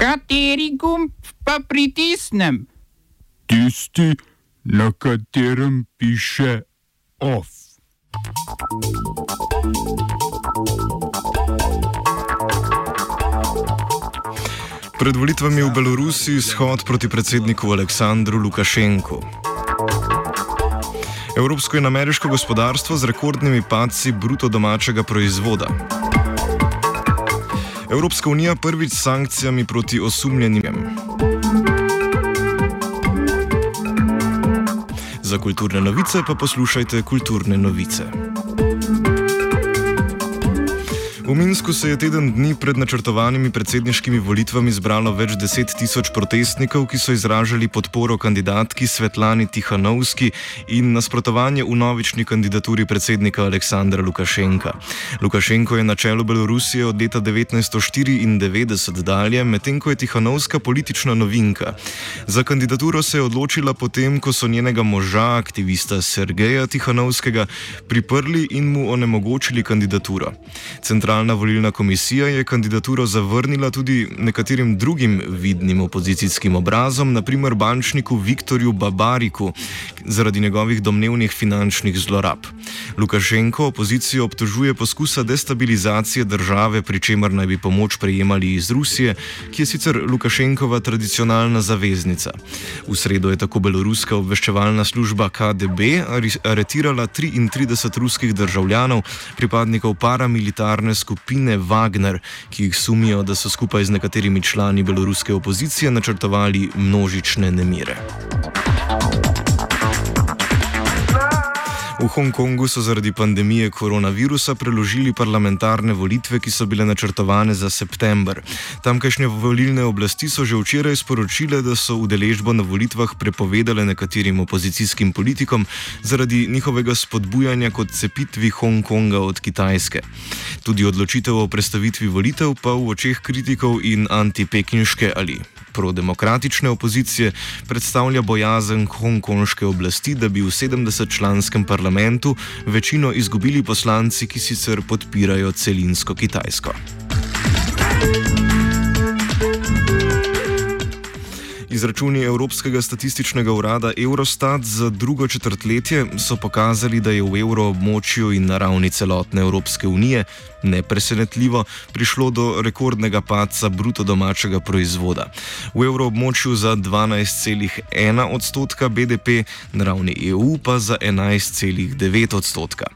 Kateri gumb pa pritisnem? Tisti, na katerem piše OF. Pred volitvami v Belorusiji shod proti predsedniku Aleksandru Lukašenku. Evropsko in ameriško gospodarstvo z rekordnimi padci bruto domačega proizvoda. Evropska unija prvič s sankcijami proti osumljenim. Za kulturne novice pa poslušajte kulturne novice. V Minsku se je teden dni pred načrtovanimi predsedniškimi volitvami zbralo več deset tisoč protestnikov, ki so izražali podporo kandidatki Svetlani Tihanovski in nasprotovanje v novični kandidaturi predsednika Aleksandra Lukašenka. Lukašenko je na čelu Belorusije od leta 1994 dalje, medtem ko je Tihanovska politična novinka. Za kandidaturo se je odločila potem, ko so njenega moža, aktivista Sergeja Tihanovskega, priprli in mu onemogočili kandidaturo. Centralna Centralna volilna komisija je kandidaturo zavrnila tudi nekaterim drugim vidnim opozicijskim obrazom, naprimer bančniku Viktorju Babariku, zaradi njegovih domnevnih finančnih zlorab. Lukašenko opozicijo obtožuje poskusa destabilizacije države, pri čemer naj bi pomoč prejemali iz Rusije, ki je sicer Lukašenkova tradicionalna zaveznica. V sredo je tako beloruska obveščevalna služba KDB aretirala 33 ruskih državljanov, pripadnikov paramilitarne skupine skupine Wagner, ki jih sumijo, da so skupaj z nekaterimi člani beloruske opozicije načrtovali množične nemire. V Hongkongu so zaradi pandemije koronavirusa preložili parlamentarne volitve, ki so bile načrtovane za september. Tamkajšnje volilne oblasti so že včeraj sporočile, da so udeležbo na volitvah prepovedale nekaterim opozicijskim politikom zaradi njihovega spodbujanja kot cepitvi Hongkonga od Kitajske. Tudi odločitev o predstavitvi volitev pa v očeh kritikov in antipekinške ali prodemokratične opozicije predstavlja bojazen hongkonške oblasti, da bi v 70-članskem parlamentu večino izgubili poslanci, ki sicer podpirajo celinsko Kitajsko. Izračuni Evropskega statističnega urada Eurostat za drugo četrtletje so pokazali, da je v evroobmočju in na ravni celotne Evropske unije nepresenetljivo prišlo do rekordnega padca bruto domačega proizvoda. V evroobmočju za 12,1 odstotka BDP, na ravni EU pa za 11,9 odstotka.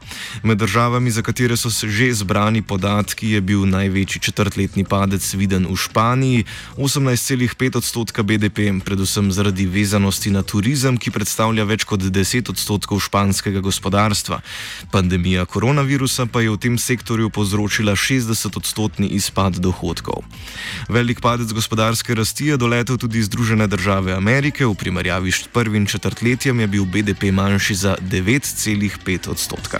Med državami, za katere so se že zbrani podatki, je bil največji četrtletni padec viden v Španiji, 18,5 odstotka BDP, predvsem zaradi vezanosti na turizem, ki predstavlja več kot 10 odstotkov španskega gospodarstva. Pandemija koronavirusa pa je v tem sektorju povzročila povzročila 60-odstotni izpad dohodkov. Velik padec gospodarske rasti je doletel tudi Združene države Amerike, v primerjavi s prvim četrtletjem je bil BDP manjši za 9,5 odstotka.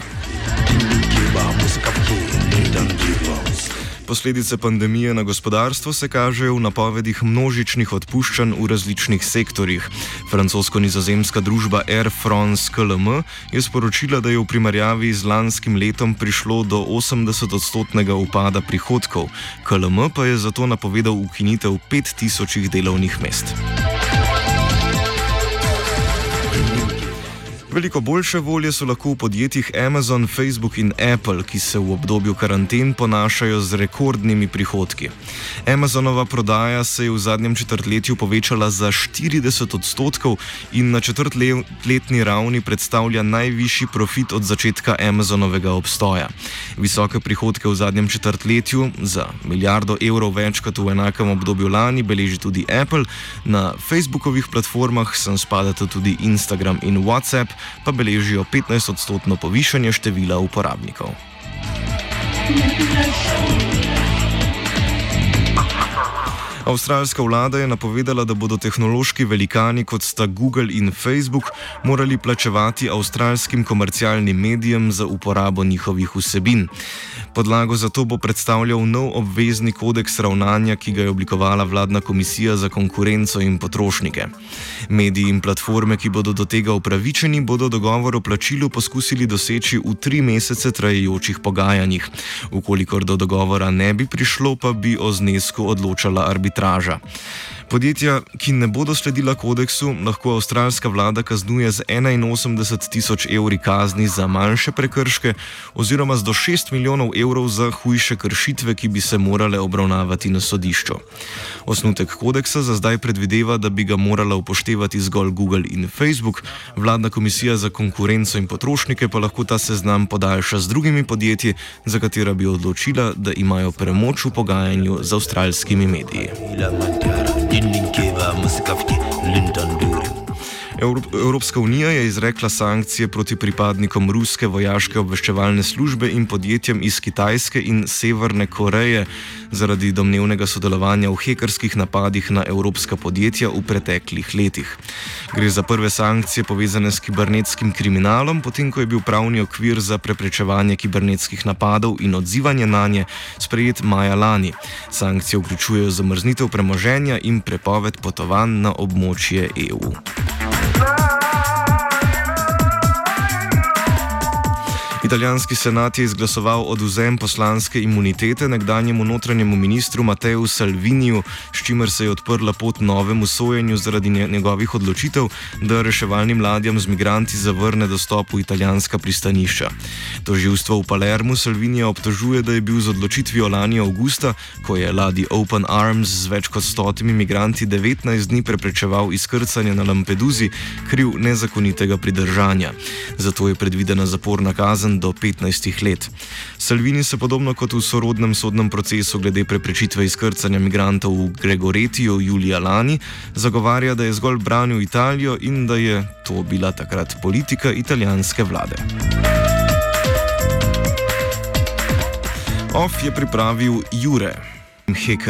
Posledice pandemije na gospodarstvo se kažejo v napovedih množičnih odpuščanj v različnih sektorjih. Francosko-nizozemska družba Air France KLM je sporočila, da je v primerjavi z lanskim letom prišlo do 80-odstotnega upada prihodkov, KLM pa je zato napovedal ukinitev 5000 delovnih mest. Veliko boljše volje so lahko v podjetjih Amazon, Facebook in Apple, ki se v obdobju karanten ponašajo z rekordnimi prihodki. Amazonova prodaja se je v zadnjem četrtletju povečala za 40 odstotkov in na četrtletni ravni predstavlja najvišji profit od začetka Amazonovega obstoja. Visoke prihodke v zadnjem četrtletju, za milijardo evrov več kot v enakem obdobju lani, beleži tudi Apple. Na Facebookovih platformah sem spadata tudi Instagram in WhatsApp pa beležijo 15-odstotno povišanje števila uporabnikov. Avstralska vlada je napovedala, da bodo tehnološki velikani kot sta Google in Facebook morali plačevati avstralskim komercialnim medijem za uporabo njihovih vsebin. Podlago za to bo predstavljal nov obvezni kodeks ravnanja, ki ga je oblikovala vladna komisija za konkurenco in potrošnike. Mediji in platforme, ki bodo do tega upravičeni, bodo dogovor o plačilu poskusili doseči v tri mesece trajajočih pogajanjih. Ukolikor do dogovora ne bi prišlo, pa bi o znesku odločala arbitraža arbitraža. Podjetja, ki ne bodo sledila kodeksu, lahko avstralska vlada kaznuje z 81 tisoč evri kazni za manjše prekrške oziroma z do 6 milijonov evrov za hujše kršitve, ki bi se morale obravnavati na sodišču. Osnutek kodeksa za zdaj predvideva, da bi ga morala upoštevati zgolj Google in Facebook, vladna komisija za konkurenco in potrošnike pa lahko ta seznam podaljša z drugimi podjetji, za katera bi odločila, da imajo premoč v pogajanju z avstralskimi mediji. dindin keba musika fiti durin Evropska unija je izrekla sankcije proti pripadnikom ruske vojaške obveščevalne službe in podjetjem iz Kitajske in Severne Koreje zaradi domnevnega sodelovanja v hekerskih napadih na evropska podjetja v preteklih letih. Gre za prve sankcije povezane s kibernetskim kriminalom, potem ko je bil pravni okvir za preprečevanje kibernetskih napadov in odzivanje na nje sprejet maja lani. Sankcije vključujejo zamrznitev premoženja in prepoved potovanj na območje EU. Italijanski senat je izglasoval oduzem poslanske imunitete nekdanjemu notranjemu ministru Mateju Salviniju, s čimer se je odprla pot novemu sojenju zaradi njegovih odločitev, da reševalnim ladjam z migranti zavrne dostop v italijanska pristanišča. Toživstvo v Palermu Salvinija obtožuje, da je bil z odločitvijo lani avgusta, ko je ladji Open Arms z več kot stotimi migranti 19 dni preprečeval izkrcanje na Lampeduzi, kriv nezakonitega pridržanja. Zato je predvidena zaporna kazen do 15 let. Salvini se podobno kot v sorodnem sodnem procesu glede preprečitve izkrcanja migrantov v Gregoretiju julija lani zagovarja, da je zgolj branil Italijo in da je to bila takrat politika italijanske vlade. OF je pripravil Jure. Hek